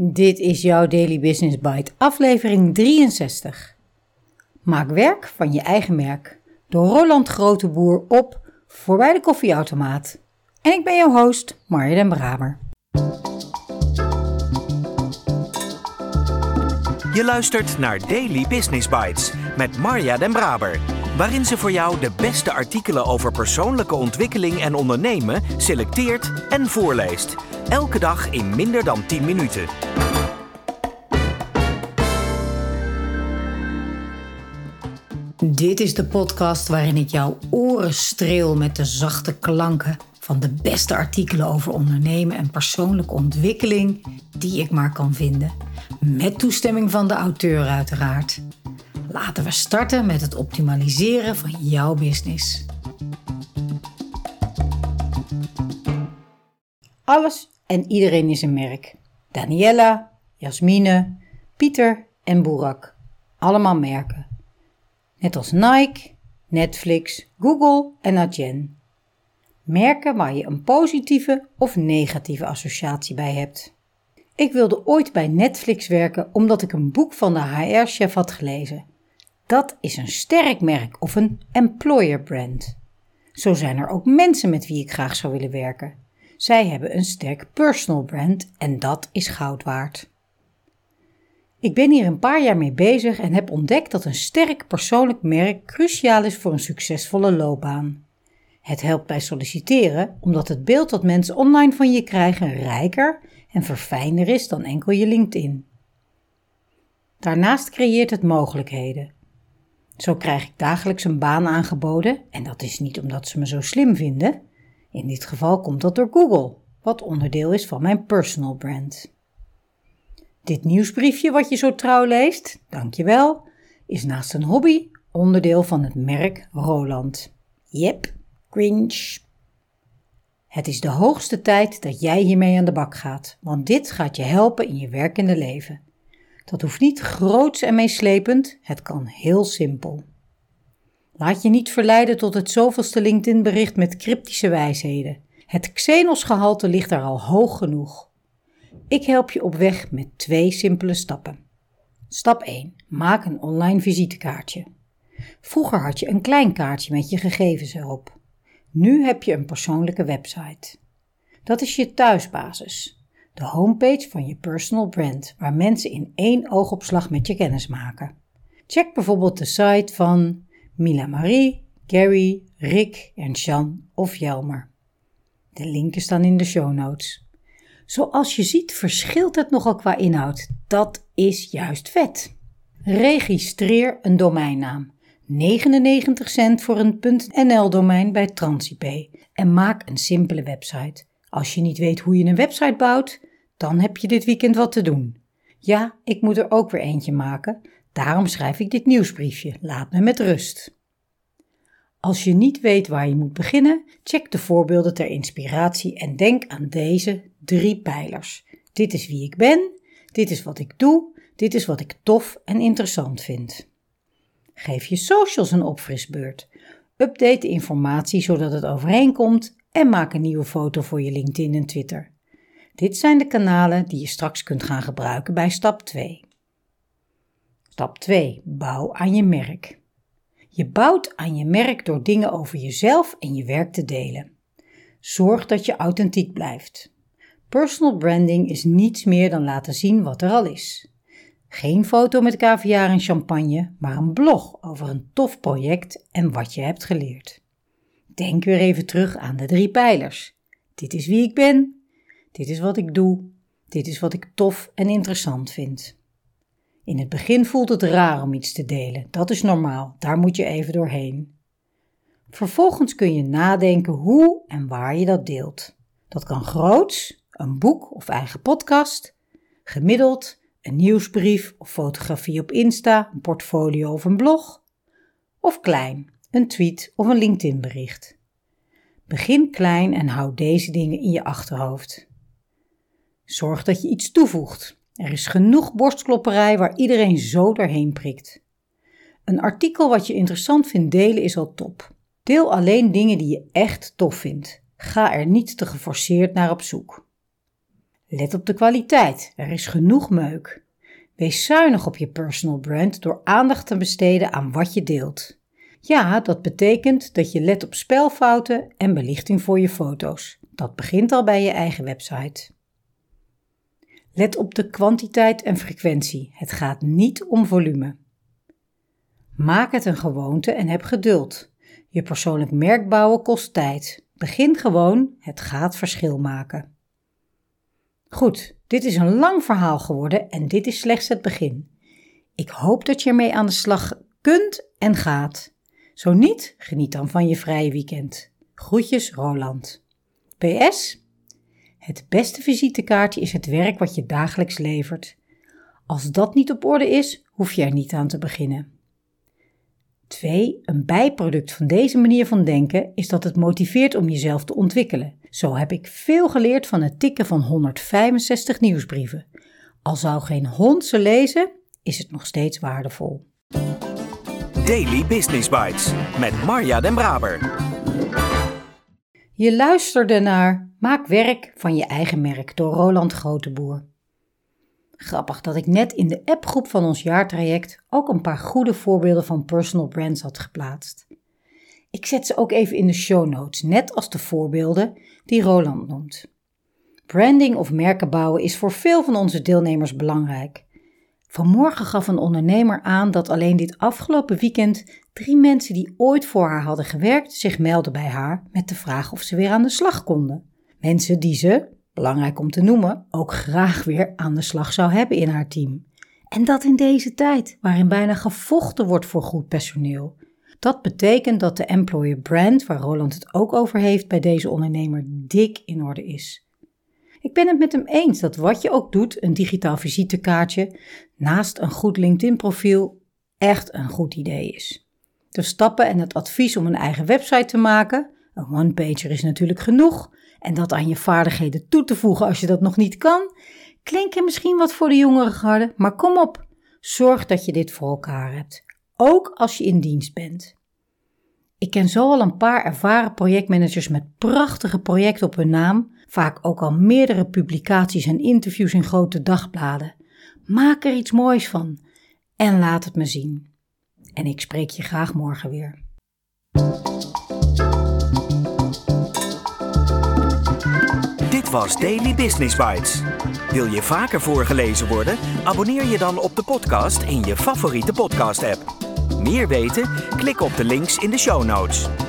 Dit is jouw Daily Business Bite, aflevering 63. Maak werk van je eigen merk door Roland Groteboer op Voorbij de Koffieautomaat. En ik ben jouw host, Marja den Braber. Je luistert naar Daily Business Bites met Marja den Braber, waarin ze voor jou de beste artikelen over persoonlijke ontwikkeling en ondernemen selecteert en voorleest. Elke dag in minder dan 10 minuten. Dit is de podcast waarin ik jouw oren streel met de zachte klanken van de beste artikelen over ondernemen en persoonlijke ontwikkeling die ik maar kan vinden. Met toestemming van de auteur uiteraard. Laten we starten met het optimaliseren van jouw business. Alles en iedereen is een merk. Daniella, Jasmine, Pieter en Boerak. Allemaal merken. Net als Nike, Netflix, Google en Adyen. Merken waar je een positieve of negatieve associatie bij hebt. Ik wilde ooit bij Netflix werken omdat ik een boek van de HR-chef had gelezen. Dat is een sterk merk of een employer brand. Zo zijn er ook mensen met wie ik graag zou willen werken. Zij hebben een sterk personal brand en dat is goud waard. Ik ben hier een paar jaar mee bezig en heb ontdekt dat een sterk persoonlijk merk cruciaal is voor een succesvolle loopbaan. Het helpt bij solliciteren omdat het beeld dat mensen online van je krijgen rijker en verfijnder is dan enkel je LinkedIn. Daarnaast creëert het mogelijkheden. Zo krijg ik dagelijks een baan aangeboden en dat is niet omdat ze me zo slim vinden. In dit geval komt dat door Google, wat onderdeel is van mijn personal brand. Dit nieuwsbriefje wat je zo trouw leest, dankjewel, is naast een hobby onderdeel van het merk Roland. Yep, cringe. Het is de hoogste tijd dat jij hiermee aan de bak gaat, want dit gaat je helpen in je werkende leven. Dat hoeft niet groots en meeslepend, het kan heel simpel. Laat je niet verleiden tot het zoveelste LinkedIn-bericht met cryptische wijsheden. Het Xenos-gehalte ligt daar al hoog genoeg. Ik help je op weg met twee simpele stappen. Stap 1. Maak een online visitekaartje. Vroeger had je een klein kaartje met je gegevens erop. Nu heb je een persoonlijke website. Dat is je thuisbasis, de homepage van je personal brand, waar mensen in één oogopslag met je kennis maken. Check bijvoorbeeld de site van Mila Marie, Gary, Rick en Jean of Jelmer. De linken staan in de show notes. Zoals je ziet verschilt het nogal qua inhoud. Dat is juist vet. Registreer een domeinnaam. 99 cent voor een .nl-domein bij TransIP en maak een simpele website. Als je niet weet hoe je een website bouwt, dan heb je dit weekend wat te doen. Ja, ik moet er ook weer eentje maken, daarom schrijf ik dit nieuwsbriefje. Laat me met rust. Als je niet weet waar je moet beginnen, check de voorbeelden ter inspiratie en denk aan deze drie pijlers. Dit is wie ik ben, dit is wat ik doe, dit is wat ik tof en interessant vind. Geef je socials een opfrisbeurt. Update de informatie zodat het overeenkomt en maak een nieuwe foto voor je LinkedIn en Twitter. Dit zijn de kanalen die je straks kunt gaan gebruiken bij stap 2. Stap 2. Bouw aan je merk. Je bouwt aan je merk door dingen over jezelf en je werk te delen. Zorg dat je authentiek blijft. Personal branding is niets meer dan laten zien wat er al is. Geen foto met caviar en champagne, maar een blog over een tof project en wat je hebt geleerd. Denk weer even terug aan de drie pijlers. Dit is wie ik ben, dit is wat ik doe, dit is wat ik tof en interessant vind. In het begin voelt het raar om iets te delen, dat is normaal, daar moet je even doorheen. Vervolgens kun je nadenken hoe en waar je dat deelt. Dat kan groots, een boek of eigen podcast, gemiddeld, een nieuwsbrief of fotografie op Insta, een portfolio of een blog, of klein, een tweet of een LinkedIn bericht. Begin klein en houd deze dingen in je achterhoofd. Zorg dat je iets toevoegt. Er is genoeg borstklopperij waar iedereen zo doorheen prikt. Een artikel wat je interessant vindt delen is al top. Deel alleen dingen die je echt tof vindt. Ga er niet te geforceerd naar op zoek. Let op de kwaliteit, er is genoeg meuk. Wees zuinig op je personal brand door aandacht te besteden aan wat je deelt. Ja, dat betekent dat je let op spelfouten en belichting voor je foto's. Dat begint al bij je eigen website. Let op de kwantiteit en frequentie. Het gaat niet om volume. Maak het een gewoonte en heb geduld. Je persoonlijk merk bouwen kost tijd. Begin gewoon, het gaat verschil maken. Goed, dit is een lang verhaal geworden en dit is slechts het begin. Ik hoop dat je ermee aan de slag kunt en gaat. Zo niet, geniet dan van je vrije weekend. Groetjes, Roland. PS. Het beste visitekaartje is het werk wat je dagelijks levert. Als dat niet op orde is, hoef je er niet aan te beginnen. 2. Een bijproduct van deze manier van denken is dat het motiveert om jezelf te ontwikkelen. Zo heb ik veel geleerd van het tikken van 165 nieuwsbrieven. Al zou geen hond ze lezen, is het nog steeds waardevol. Daily Business Bites met Marja Den Braber. Je luisterde naar Maak werk van je eigen merk door Roland Groteboer. Grappig dat ik net in de appgroep van ons jaartraject ook een paar goede voorbeelden van personal brands had geplaatst. Ik zet ze ook even in de show notes, net als de voorbeelden die Roland noemt. Branding of merken bouwen is voor veel van onze deelnemers belangrijk. Vanmorgen gaf een ondernemer aan dat alleen dit afgelopen weekend drie mensen die ooit voor haar hadden gewerkt zich melden bij haar met de vraag of ze weer aan de slag konden. Mensen die ze, belangrijk om te noemen, ook graag weer aan de slag zou hebben in haar team. En dat in deze tijd, waarin bijna gevochten wordt voor goed personeel. Dat betekent dat de employer brand, waar Roland het ook over heeft bij deze ondernemer, dik in orde is. Ik ben het met hem eens dat wat je ook doet, een digitaal visitekaartje, naast een goed LinkedIn-profiel, echt een goed idee is. De stappen en het advies om een eigen website te maken, een one-pager is natuurlijk genoeg, en dat aan je vaardigheden toe te voegen als je dat nog niet kan, klinken misschien wat voor de jongere garde, maar kom op, zorg dat je dit voor elkaar hebt, ook als je in dienst bent. Ik ken zo al een paar ervaren projectmanagers met prachtige projecten op hun naam, vaak ook al meerdere publicaties en interviews in grote dagbladen. Maak er iets moois van en laat het me zien. En ik spreek je graag morgen weer. Dit was Daily Business Bites. Wil je vaker voorgelezen worden? Abonneer je dan op de podcast in je favoriete podcast-app. Meer weten? Klik op de links in de show notes.